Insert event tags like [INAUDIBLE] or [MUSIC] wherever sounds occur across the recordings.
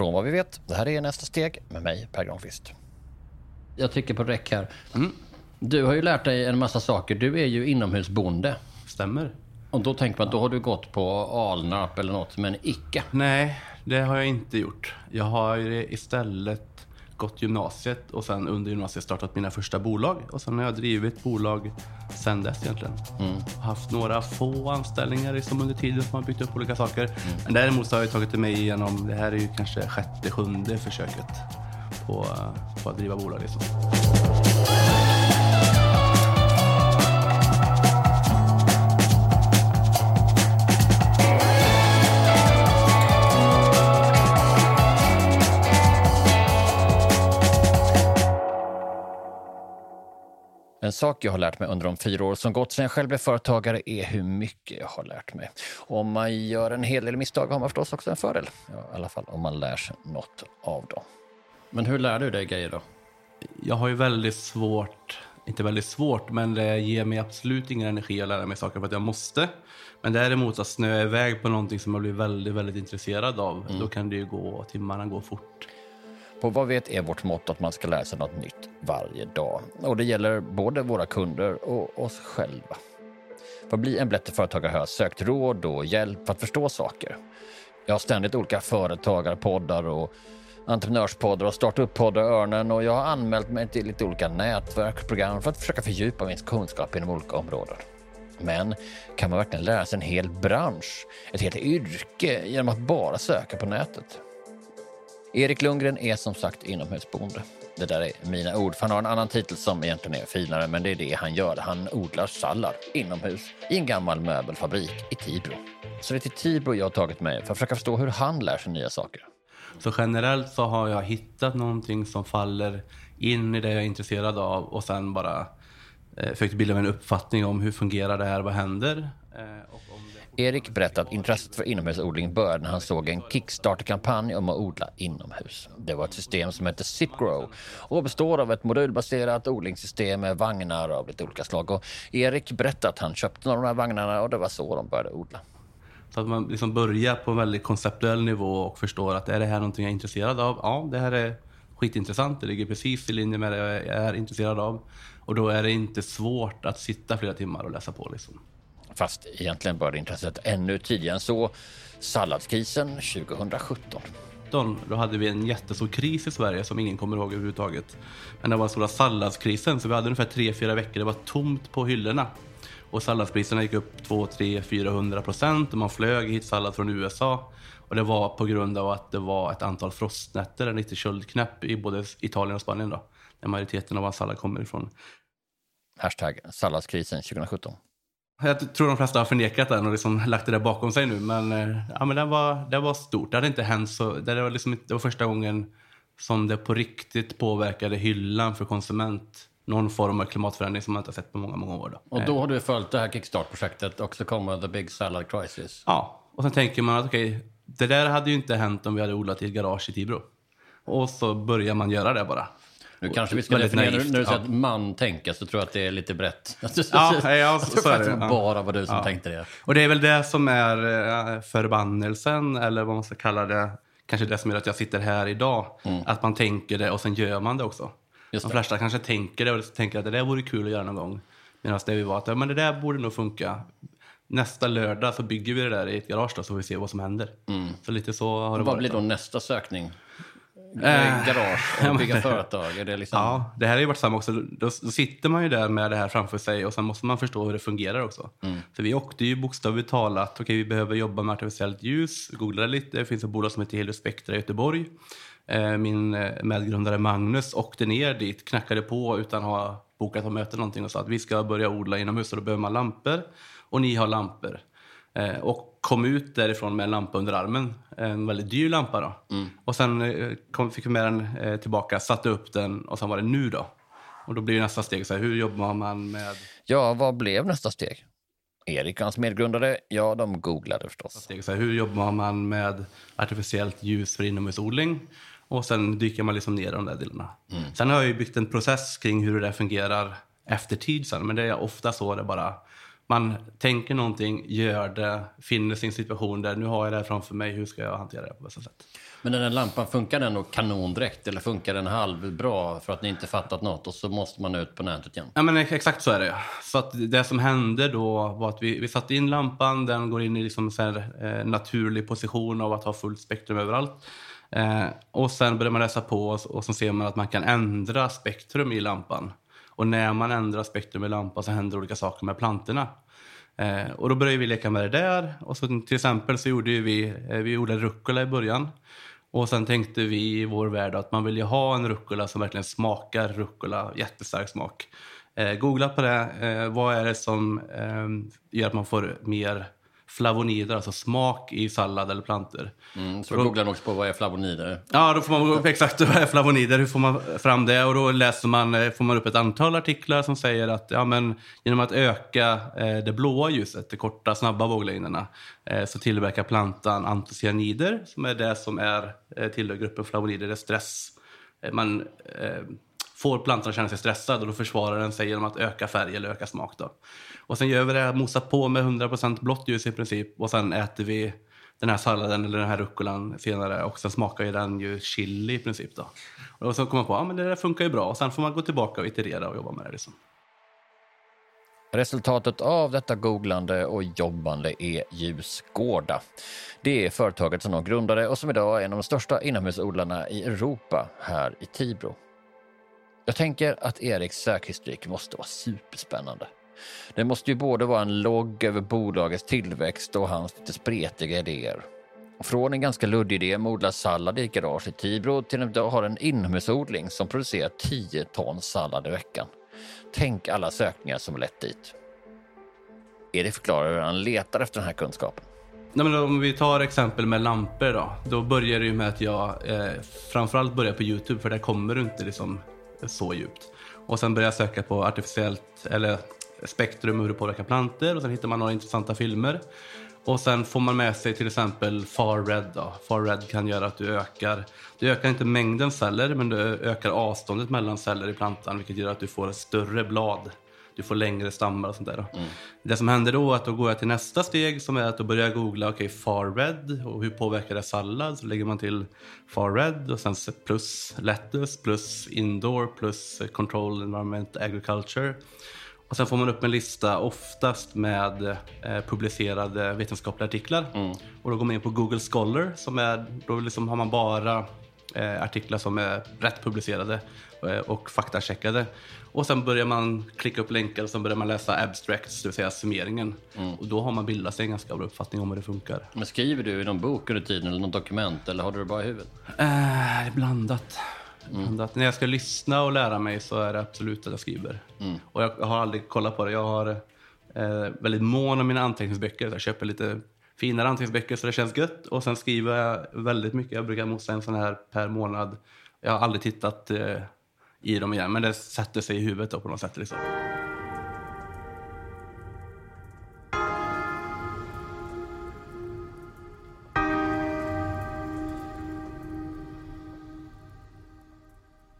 från vad vi vet. Det här är nästa steg med mig, Per Granqvist. Jag trycker på räck här. Du har ju lärt dig en massa saker. Du är ju inomhusbonde. Stämmer. Och då tänker man att då har du gått på Alnarp eller något, men icke. Nej, det har jag inte gjort. Jag har ju istället gått gymnasiet och sen under gymnasiet startat mina första bolag. Och sen har jag drivit bolag sen dess egentligen. Haft några få anställningar liksom under tiden som har byggt upp olika saker. Men däremot så har jag tagit mig igenom, det här är ju kanske sjätte, sjunde försöket på, på att driva bolag. Liksom. En sak jag har lärt mig under de fyra år som gått sedan jag själv blev företagare är hur mycket jag har lärt mig. Om man gör en hel del misstag har man förstås också en fördel. Ja, I alla fall om man lär sig något av dem. Men hur lär du dig grejer då? Jag har ju väldigt svårt, inte väldigt svårt, men det ger mig absolut ingen energi att lära mig saker för att jag måste. Men däremot att snöa iväg på någonting som jag blir väldigt, väldigt intresserad av, då kan det ju gå, timmarna gå fort. På vad vet är vårt mått att man ska lära sig något nytt varje dag. Och det gäller både våra kunder och oss själva. För att bli en bättre företagare har jag sökt råd och hjälp för att förstå saker. Jag har ständigt olika företagarpoddar och entreprenörspoddar och startup-poddar Örnen och jag har anmält mig till lite olika nätverksprogram för att försöka fördjupa min kunskap inom olika områden. Men kan man verkligen lära sig en hel bransch, ett helt yrke genom att bara söka på nätet? Erik Lundgren är som sagt inomhusboende. Det där är mina ord, för han har en annan titel som egentligen är finare, men det är det han gör. Han odlar sallad inomhus i en gammal möbelfabrik i Tibro. Så det är till Tibro jag har tagit mig för att försöka förstå hur han lär sig nya saker. Så generellt så har jag hittat någonting som faller in i det jag är intresserad av och sen bara eh, försökt bilda mig en uppfattning om hur fungerar det här, vad händer? Eh. Erik berättade att intresset för inomhusodling började när han såg en Kickstarter-kampanj om att odla inomhus. Det var ett system som heter Zipgrow och består av ett modulbaserat odlingssystem med vagnar av lite olika slag. Och Erik berättade att han köpte några av de här vagnarna och det var så de började odla. Så att man liksom börjar på en väldigt konceptuell nivå och förstår att är det här någonting jag är intresserad av? Ja, det här är skitintressant. Det ligger precis i linje med det jag är intresserad av. Och då är det inte svårt att sitta flera timmar och läsa på. Liksom. Fast egentligen började intresset ännu tidigare än så. Salladskrisen 2017. 2019 då hade vi en jättestor kris i Sverige som ingen kommer ihåg överhuvudtaget. Men det var den stora salladskrisen, så vi hade ungefär 3-4 veckor, det var tomt på hyllorna. Och salladspriserna gick upp 2, 3, 400 procent och man flög hit sallad från USA. Och det var på grund av att det var ett antal frostnätter, en riktig köldknäpp i både Italien och Spanien då. Där majoriteten av all sallad kommer ifrån. Hashtag salladskrisen 2017. Jag tror de flesta har förnekat den och liksom lagt det där bakom sig nu. Men, eh, ja, men det, var, det var stort. Det hade inte hänt så. Det var, liksom, det var första gången som det på riktigt påverkade hyllan för konsument. Någon form av klimatförändring som man inte har sett på många, många år. Då. Och då har du följt det här Kickstart-projektet och så kommer The Big Salad Crisis. Ja, och sen tänker man att okej, det där hade ju inte hänt om vi hade odlat i ett garage i Tibro. Och så börjar man göra det bara. Nu kanske vi ska definiera, naivt, när du säger ja. att man tänker så tror jag att det är lite brett. [LAUGHS] Ja, ja, jag tror [LAUGHS] är faktiskt det, det bara var du som Ja. tänkte det. Och det är väl det som är eh, förbannelsen, eller vad man ska kalla det. Kanske det som gör att jag sitter här idag. Att man tänker det och sen gör man det också. Mm. Just De det. flesta kanske tänker det och tänker att det där vore kul att göra någon gång. Medan det vi var att men det där borde nog funka. Nästa lördag så bygger vi det där i ett garage då, så får vi se vad som händer. Så lite så har det Vad varit. blir då nästa sökning? Eh, Garage [LAUGHS] ja, och bygga företag? Är det liksom... Ja, det här har ju varit samma också. Då, då sitter man ju där med det här framför sig och sen måste man förstå hur det fungerar också. Så vi åkte ju bokstavligt talat, okej vi behöver jobba med artificiellt ljus, googlade lite, det finns ett bolag som heter Helios Spectra i Göteborg. Eh, Min eh, medgrundare Magnus åkte ner dit, knackade på utan att ha bokat och möte någonting och sa att vi ska börja odla inomhus och då behöver man lampor och ni har lampor. Eh, och kom ut därifrån med en lampa under armen. En väldigt dyr lampa då. Och sen eh, kom, fick vi med den eh, tillbaka, satte upp den och sen var det nu då. Och då blir nästa steg så här, hur jobbar man med Ja, vad blev nästa steg? Erik och hans medgrundare, ja, de googlade förstås. steg, så här, hur jobbar man med artificiellt ljus för inomhusodling? Och sen dyker man liksom ner i de där delarna. Sen har jag ju byggt en process kring hur det fungerar efter tid sen, men det är ofta så det bara man tänker någonting, gör det, finner sin situation där nu har jag det här framför mig, hur ska jag hantera det på bästa sätt? Men den här lampan, funkar den då kanondräkt eller funkar den halvbra för att ni inte fattat något och så måste man ut på nätet igen? Ja, men exakt så är det. Så att det som hände då var att vi, vi satte in lampan, den går in i liksom så här, eh, naturlig position av att ha fullt spektrum överallt. Eh, och sen börjar man läsa på och, och så ser man att man kan ändra spektrum i lampan. Och när man ändrar spektrum i lampan så händer olika saker med plantorna. Eh, och då började vi leka med det där. Och så till exempel så gjorde vi, eh, vi odlade rucola i början. Och sen tänkte vi i vår värld att man vill ju ha en rucola som verkligen smakar rucola, jättestark smak. Eh, googla på det. Eh, vad är det som eh, gör att man får mer flavonider, alltså smak i sallad eller plantor. Mm, så då googlar man också på vad är flavonider? Ja, då får man upp [LAUGHS] exakt vad är flavonider, hur får man fram det? Och då läser man, eh, får man upp ett antal artiklar som säger att ja, men, genom att öka eh, det blåa ljuset, de korta snabba våglängderna, eh, så tillverkar plantan antocianider som är det som är eh, tillhör gruppen flavonider, det är stress. Eh, man eh, får plantan känna sig stressad och då försvarar den sig genom att öka färg eller öka smak. Då. Och sen gör vi det, mosar på med 100% blått ljus i princip och sen äter vi den här salladen eller den här rucolan senare och sen smakar ju den ju chili i princip. Då. Och så kommer man på att ja, det där funkar ju bra och sen får man gå tillbaka och iterera och jobba med det. Liksom. Resultatet av detta googlande och jobbande är Ljusgårda. Det är företaget som de grundade och som idag är en av de största inomhusodlarna i Europa här i Tibro. Jag tänker att Eriks sökhistorik måste vara superspännande. Det måste ju både vara en logg över bolagets tillväxt och hans lite spretiga idéer. Från en ganska luddig idé med odla sallad i ett garage i Tibro till att ha en inomhusodling som producerar 10 ton sallad i veckan. Tänk alla sökningar som lett dit. Erik förklarar hur han letar efter den här kunskapen. Nej, men om vi tar exempel med lampor då. Då börjar det ju med att jag eh, framförallt börjar på Youtube för där kommer du inte liksom så djupt. Och sen börjar jag söka på artificiellt eller spektrum hur det påverkar plantor och sen hittar man några intressanta filmer. Och sen får man med sig till exempel Far Red. Då. Far Red kan göra att du ökar, du ökar inte mängden celler men du ökar avståndet mellan celler i plantan vilket gör att du får ett större blad. Du får längre stammar och sånt där. Mm. Det som händer då är att då går jag till nästa steg som är att då börjar jag googla okay, Far Red och hur påverkar det sallad? Så lägger man till Far Red och sen plus Lettuce plus Indoor plus Control Environment Agriculture. Och sen får man upp en lista, oftast med eh, publicerade vetenskapliga artiklar. Mm. Och då går man in på Google Scholar, som är, då liksom har man bara artiklar som är rätt publicerade eh, och faktacheckade. Och sen börjar man klicka upp länkar och sen börjar man läsa abstracts, det vill säga summeringen. Mm. Och då har man bildat sig en ganska bra uppfattning om hur det funkar. Men skriver du i någon bok under tiden eller något dokument eller har du det bara i huvudet? Eh, blandat. Mm. När jag ska lyssna och lära mig så är det absolut att jag skriver. Mm. Och jag har aldrig kollat på det. Jag har eh, väldigt mån om mina anteckningsböcker. Jag köper lite finare anteckningsböcker så det känns gött. Och sen skriver jag väldigt mycket. Jag brukar mosa en sån här per månad. Jag har aldrig tittat eh, i dem igen, men det sätter sig i huvudet då, på något sätt. Liksom.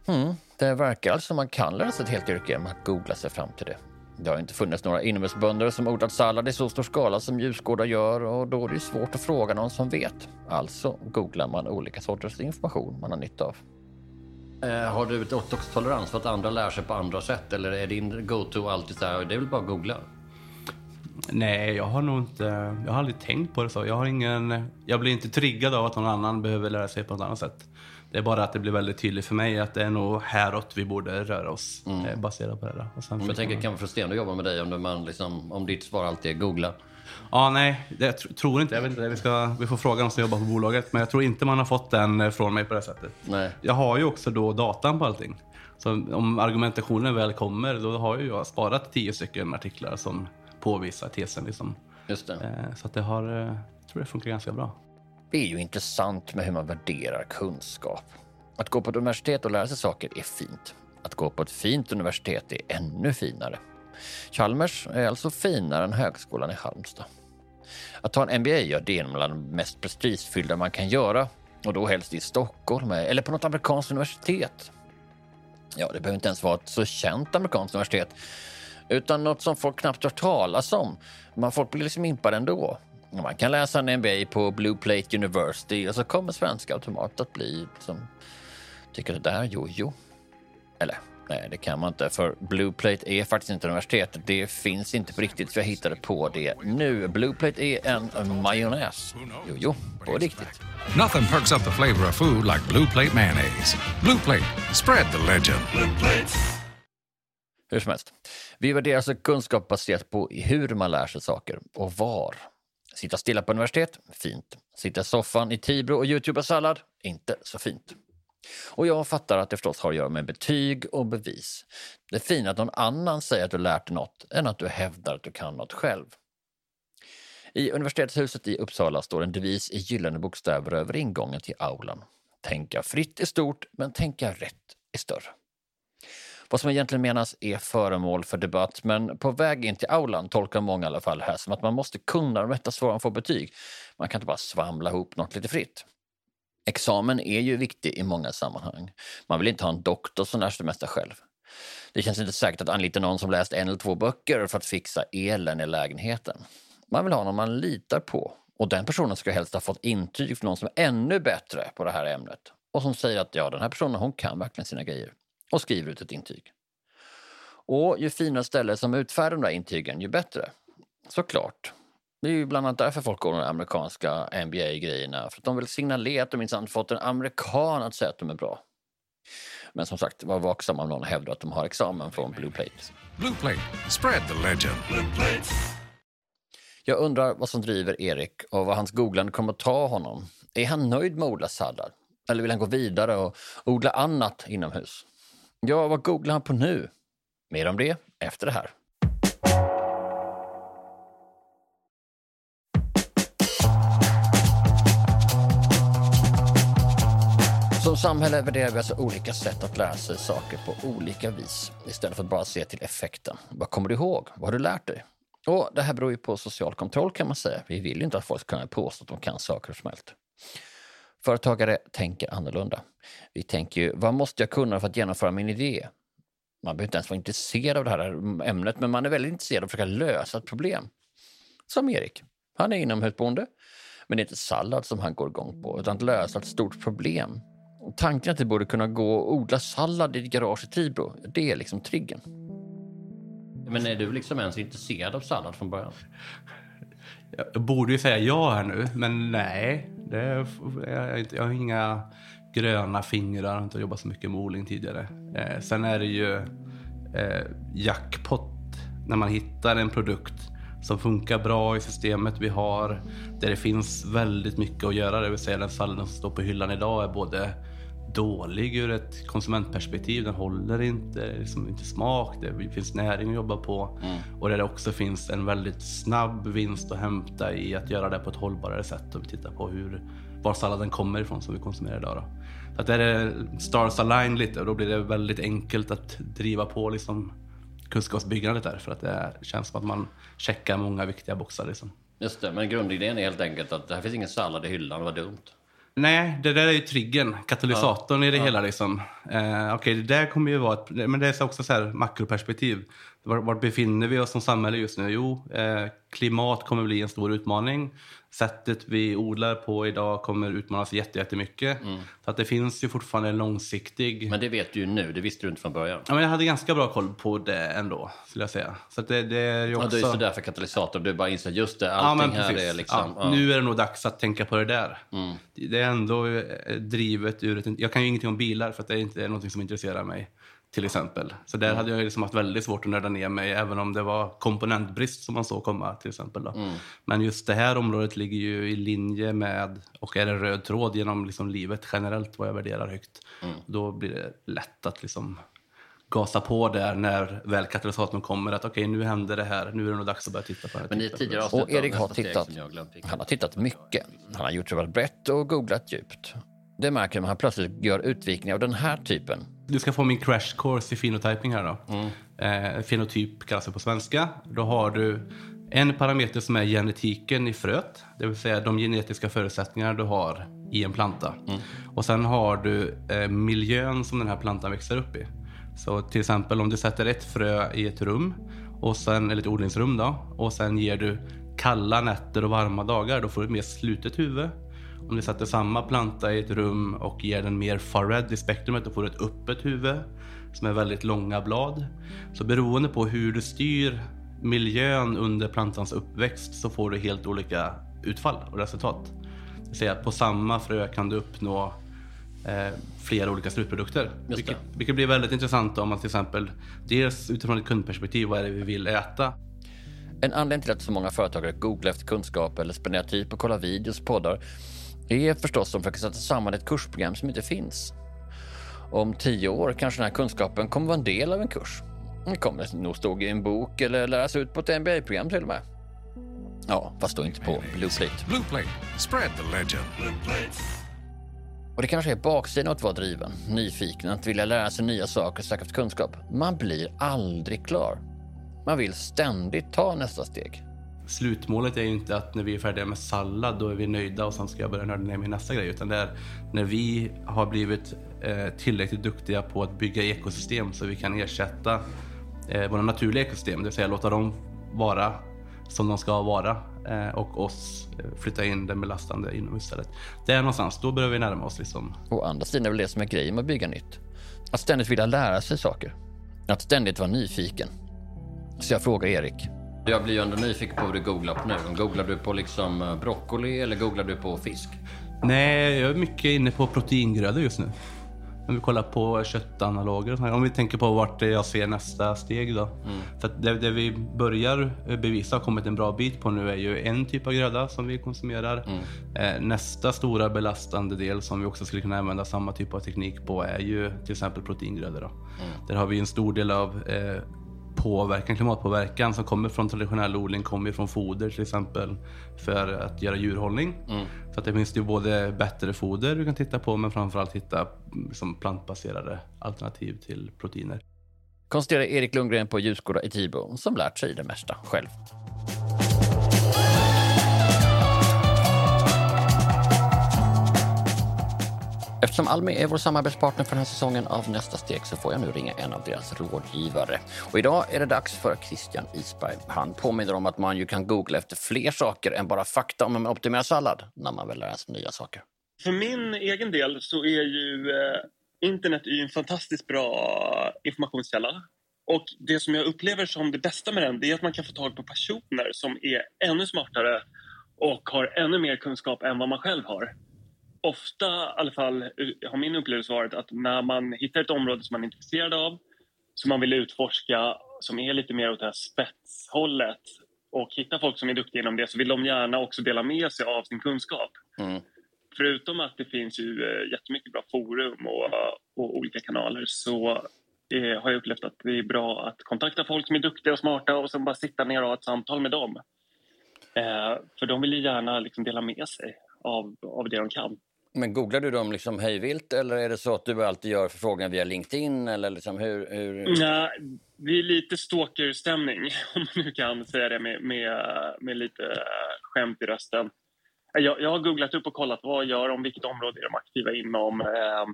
Mm, det verkar alltså som man kan lära sig ett helt yrke genom att googla sig fram till det. Det har inte funnits några inomhusbönder som odlat sallad i så stor skala som ljusgårdar gör och då är det svårt att fråga någon som vet. Alltså googlar man olika sorters information man har nytta av. Eh, har du ett också tolerans för att andra lär sig på andra sätt eller är din go-to alltid så här, det är väl bara att googla? Nej, jag har nog inte, jag har aldrig tänkt på det så. Jag har ingen, jag blir inte triggad av att någon annan behöver lära sig på något annat sätt. Det är bara att det blir väldigt tydligt för mig att det är nog häråt vi borde röra oss mm. Eh, baserat på det. Där. Och sen Men jag tänker, det kan vara frustrerande att jobba med dig om, man liksom, om ditt svar alltid är googla. Ja, nej, det tr tror inte. Jag vet inte. Vi, ska, vi får fråga någon som jobbar på bolaget. Men jag tror inte man har fått den eh, från mig på det sättet. Nej. Jag har ju också då datan på allting. Så om argumentationen väl kommer, då har ju jag sparat tio stycken artiklar som påvisar tesen. Liksom. Just det. Eh, så att det har, jag tror det funkar ganska bra. Det är ju intressant med hur man värderar kunskap. Att gå på ett universitet och lära sig saker är fint. Att gå på ett fint universitet är ännu finare. Chalmers är alltså finare än Högskolan i Halmstad. Att ta en MBA ja, det bland det mest prestigefyllda man kan göra och då helst i Stockholm eller på något amerikanskt universitet. Ja, det behöver inte ens vara ett så känt amerikanskt universitet utan något som folk knappt hört talas om. Men folk blir liksom impade ändå. Man kan läsa en MBA på Blue Plate University och så kommer svenska automat att bli som tycker det där jojo. Eller nej, det kan man inte för Blue Plate är faktiskt inte universitet. Det finns inte på riktigt så jag hittade på det nu. Blue Plate är en majonnäs. Jojo, på riktigt. Nothing perks up the flavor of food like Blue Plate mayonnaise. Blue Plate, spread the legend. Hur som helst. Vi värderar alltså kunskap baserat på hur man lär sig saker och var. Sitta stilla på universitet? Fint. Sitta i soffan i Tibro och youtuba sallad? Inte så fint. Och jag fattar att det förstås har att göra med betyg och bevis. Det är fint att någon annan säger att du lärt dig något än att du hävdar att du kan något själv. I universitetshuset i Uppsala står en devis i gyllene bokstäver över ingången till aulan. Tänka fritt är stort, men tänka rätt är större. Vad som egentligen menas är föremål för debatt men på väg in till aulan tolkar många i alla fall här som att man måste kunna de rätta svaren för betyg. Man kan inte bara svamla ihop något lite fritt. Examen är ju viktig i många sammanhang. Man vill inte ha en doktor som lär sig det mesta själv. Det känns inte säkert att anlita någon som läst en eller två böcker för att fixa elen i lägenheten. Man vill ha någon man litar på och den personen ska helst ha fått intyg från någon som är ännu bättre på det här ämnet och som säger att ja, den här personen hon kan verkligen sina grejer och skriver ut ett intyg. Och ju finare ställe som utfärdar de där intygen, ju bättre. Såklart. Det är ju bland annat därför folk går de amerikanska NBA-grejerna. För att de vill signalera att de minsann fått en amerikan att säga att de är bra. Men som sagt, var vaksam om någon hävdar att de har examen från Blue Plate. Blue Plate, spread the legend. Jag undrar vad som driver Erik och vad hans googlande kommer att ta honom. Är han nöjd med att odla sallad? Eller vill han gå vidare och odla annat inomhus? Ja, vad googlar han på nu? Mer om det efter det här. Som samhälle värderar vi alltså olika sätt att lära sig saker på olika vis istället för att bara se till effekten. Vad kommer du ihåg? Vad har du lärt dig? Och det här beror ju på social kontroll kan man säga. Vi vill ju inte att folk ska kunna påstå att de kan saker som helst. Företagare tänker annorlunda. Vi tänker ju, vad måste jag kunna för att genomföra min idé? Man behöver inte ens vara intresserad av det här ämnet, men man är väldigt intresserad av att försöka lösa ett problem. Som Erik. Han är inomhusboende, men det är inte sallad som han går igång på, utan att lösa ett stort problem. Och tanken att det borde kunna gå och odla sallad i ett garage i Tibro, det är liksom triggen. Men är du liksom ens intresserad av sallad från början? Jag borde ju säga ja här nu, men nej. Det är, jag, inte, jag har inga gröna fingrar, jag har inte jobbat så mycket med odling tidigare. Eh, sen är det ju eh, jackpot när man hittar en produkt som funkar bra i systemet vi har, där det finns väldigt mycket att göra. Det vill säga den salladen som står på hyllan idag är både dålig ur ett konsumentperspektiv. Den håller inte, det är liksom inte smak, det finns näring att jobba på. Mm. Och där det också finns en väldigt snabb vinst att hämta i att göra det på ett hållbarare sätt. Om vi tittar på hur, var salladen kommer ifrån som vi konsumerar idag. Då. Så att där är stars align lite och då blir det väldigt enkelt att driva på liksom kunskapsbyggandet där. För att det känns som att man checkar många viktiga boxar. Liksom. Just det, men grundidén är helt enkelt att det här finns ingen sallad i hyllan, vad dumt. Nej, det där är ju triggen, katalysatorn ja. i det ja. hela. Liksom. Eh, Okej, okay, det där kommer ju vara ett, men det är också så här makroperspektiv. Var, var befinner vi oss som samhälle just nu? Jo, eh, klimat kommer bli en stor utmaning sättet vi odlar på idag kommer utmanas jättemycket. Mm. Så att det finns ju fortfarande en långsiktig... Men det vet du ju nu, det visste du inte från början. Ja, men jag hade ganska bra koll på det ändå, skulle jag säga. Så det, det är ju också... Ja, det är så därför katalysator, du bara inser just det, allting ja, här är liksom... Ja, nu är det nog dags att tänka på det där. Mm. Det är ändå eh, drivet ur ett... Jag kan ju ingenting om bilar för att det är inte något som intresserar mig till exempel. Så där mm. hade jag liksom haft väldigt svårt att nörda ner mig även om det var komponentbrist som man såg komma till exempel. Mm. Men just det här området ligger ju i linje med och är en röd tråd genom liksom livet generellt vad jag värderar högt. Mm. Då blir det lätt att liksom gasa på där när väl katalysatorn kommer att okej okay, nu händer det här, nu är det nog dags att börja titta på det. Men i tidigare och Erik har tittat, han har tittat mycket. Han har gjort det väldigt brett och googlat djupt. Det märker man han plötsligt gör utvikningar av den här typen du ska få min crash course i phenotyping här då. Mm. Eh, fenotyp kallas det på svenska. Då har du en parameter som är genetiken i fröet, det vill säga de genetiska förutsättningar du har i en planta. Mm. Och sen har du eh, miljön som den här plantan växer upp i. Så till exempel om du sätter ett frö i ett rum och sen, eller ett odlingsrum då. Och sen ger du kalla nätter och varma dagar, då får du ett mer slutet huvud. Om du sätter samma planta i ett rum och ger den mer far red i spektrumet, då får ett öppet huvud som är väldigt långa blad. Så beroende på hur du styr miljön under plantans uppväxt så får du helt olika utfall och resultat. Det vill säga på samma frö kan du uppnå eh, flera olika slutprodukter. Vilket, vilket blir väldigt intressant om man till exempel, dels utifrån ett kundperspektiv, vad är det vi vill äta? En anledning till att så många företagare googlar efter kunskap eller spenderar tid på att kolla videos och poddar är förstås att de försöker sätta samman ett kursprogram som inte finns. Om tio år kanske den här kunskapen kommer vara en del av en kurs. Den kommer nog stå i en bok eller läras ut på ett MBA-program till och med. Ja, fast då inte på Blue Plate. Blue Plate. Spread the legend. Och det kanske är baksidan av att vara driven, nyfiken, att vilja lära sig nya saker och söka efter kunskap. Man blir aldrig klar. Man vill ständigt ta nästa steg. Slutmålet är ju inte att när vi är färdiga med sallad, då är vi nöjda och sen ska jag börja nörda ner mig i nästa grej. Utan det är när vi har blivit eh, tillräckligt duktiga på att bygga ekosystem så vi kan ersätta eh, våra naturliga ekosystem, det vill säga låta dem vara som de ska vara eh, och oss flytta in den belastande inomhus istället. Där någonstans, då börjar vi närma oss liksom Å andra sidan är väl det som är grejen med att bygga nytt. Att ständigt vilja lära sig saker. Att ständigt vara nyfiken. Så jag frågar Erik. Jag blir ju ändå nyfiken på vad du googlar på nu. Googlar du på liksom eh, broccoli eller googlar du på fisk? Nej, jag är mycket inne på proteingrödor just nu. Om vi kollar på köttanaloger och sånt här. Om vi tänker på vart jag ser nästa steg då. För att det, det vi börjar bevisa har kommit en bra bit på nu är ju en typ av gröda som vi konsumerar. Eh, nästa stora belastande del som vi också skulle kunna använda samma typ av teknik på är ju till exempel proteingrödor. Då. Där har vi en stor del av eh, påverkan, klimatpåverkan som kommer från traditionell odling kommer från foder till exempel för att göra djurhållning. Så att det finns ju både bättre foder du kan titta på men framförallt hitta liksom plantbaserade alternativ till proteiner. Konstaterar Erik Lundgren på Ljusgårda i Tibro som lärt sig det mesta själv. Eftersom Almi är vår samarbetspartner för den här säsongen av Nästa steg så får jag nu ringa en av deras rådgivare. Och idag är det dags för Christian Isberg. Han påminner om att man ju kan googla efter fler saker än bara fakta om en optimerad sallad när man väl lära sig nya saker. För min egen del så är ju eh, internet är ju en fantastiskt bra informationskälla. Och det som jag upplever som det bästa med den det är att man kan få tag på personer som är ännu smartare och har ännu mer kunskap än vad man själv har. Ofta, i alla fall, eh, har min upplevelse varit att när man hittar ett område som man är intresserad av, som man vill utforska, som är lite mer åt det här spetshållet och hittar folk som är duktiga inom det så vill de gärna också dela med sig av sin kunskap. Mm. Förutom att det finns ju eh, jättemycket bra forum och, och olika kanaler så eh, har jag upplevt att det är bra att kontakta folk som är duktiga och smarta och sen bara sitta ner och ha ett samtal med dem. Eh, för de vill ju gärna liksom dela med sig av, av det de kan. Men googlar du dem liksom hejvilt eller är det så att du alltid gör förfrågningar via LinkedIn? Eller liksom hur, hur... Nej, det är lite stalkerstämning, [LAUGHS] om man nu kan säga det med, med, med lite eh, skämt i rösten. Jag, jag har googlat upp och kollat vad gör de, vilket område är de aktiva inom. Eh,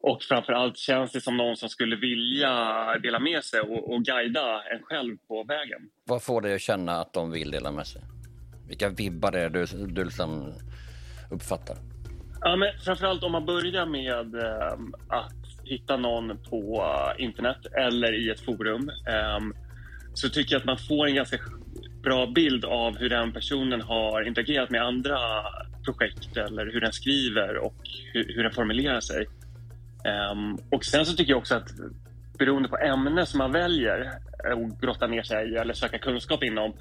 och framför allt känns det som någon som skulle vilja dela med sig och, och guida en själv på vägen. Vad får dig att känna att de vill dela med sig? Vilka vibbar är det du, du liksom uppfattar? Ja, men framförallt om man börjar med eh, att hitta någon på eh, internet eller i ett forum eh, så tycker jag att man får en ganska bra bild av hur den personen har interagerat med andra projekt eller hur den skriver och hur, hur den formulerar sig. Um, och sen så tycker jag också att beroende på ämne som man väljer att grotta ner sig i eller söka kunskap inom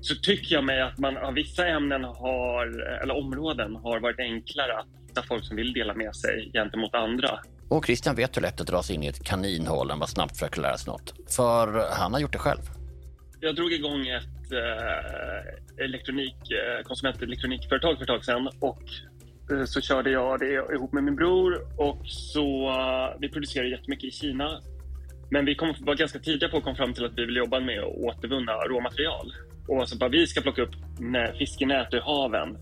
så tycker jag mig att man av vissa ämnen har, eller områden har varit enklare att hitta folk som vill dela med sig gentemot andra. Och Christian vet hur lätt det dras in i ett kaninhål när man snabbt försöker lära sig något. För han har gjort det själv. Jag drog igång ett eh, elektronik, eh, konsumentelektronikföretag för ett tag sedan och eh, så körde jag det ihop med min bror och så eh, vi producerade jättemycket i Kina. Men vi kom, var ganska tidiga på och kom fram till att vi vill jobba med att återvunna råmaterial. Och så bara, vi ska plocka upp nä- fiskenät ur haven.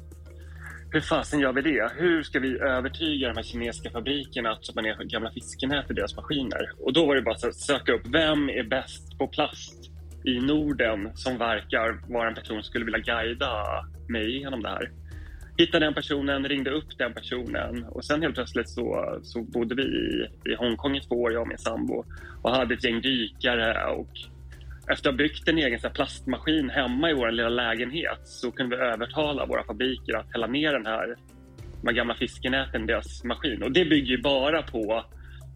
Hur fasen gör vi det? Hur ska vi övertyga de här kinesiska fabrikerna att stoppa ner gamla fiskenät i deras maskiner? Och då var det bara att söka upp, vem är bäst på plast i Norden som verkar vara en person som skulle vilja guida mig genom det här. Hittade den personen, ringde upp den personen och sen helt plötsligt så, så bodde vi i, i Hongkong i två år, jag och min sambo och hade ett gäng dykare och efter att ha byggt en egen så här, plastmaskin hemma i vår lilla lägenhet så kunde vi övertala våra fabriker att hälla ner den här, de här gamla fiskenäten i deras maskin. Och det bygger ju bara på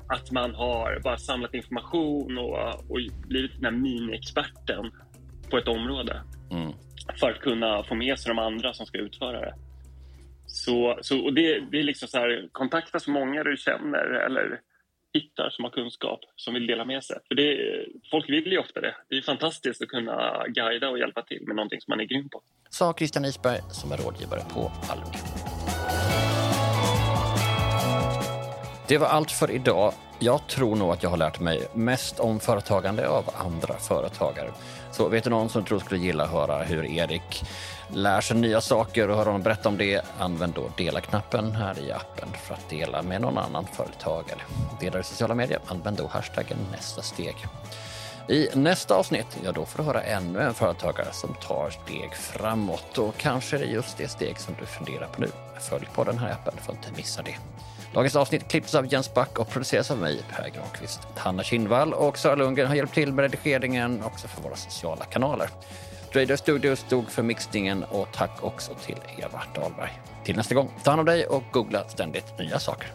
att man har bara samlat information och, och blivit den här mini-experten på ett område. Mm. För att kunna få med sig de andra som ska utföra det. Så, så, och det, det är liksom så här, kontakta så många du känner eller hittar som har kunskap som vill dela med sig. För det, folk vill ju ofta det. Det är fantastiskt att kunna guida och hjälpa till med någonting som man är grym på. Sa Christian Isberg som är rådgivare på Almi. Det var allt för idag. Jag tror nog att jag har lärt mig mest om företagande av andra företagare. Så vet du någon som tror skulle gilla att höra hur Erik lär sig nya saker och hör honom berätta om det, använd då dela-knappen här i appen för att dela med någon annan företagare. Delar i sociala medier, använd då hashtaggen nästa steg. I nästa avsnitt, ja då får du höra ännu en företagare som tar steg framåt och kanske är det just det steg som du funderar på nu. Följ på den här appen för att inte missa det. Dagens avsnitt klipptes av Jens Back och produceras av mig, Per Granqvist. Hanna Kindvall och Sara Lundgren har hjälpt till med redigeringen också för våra sociala kanaler. Radio Studios stod för mixningen och tack också till Eva Dahlberg. Till nästa gång, ta hand om dig och googla ständigt nya saker.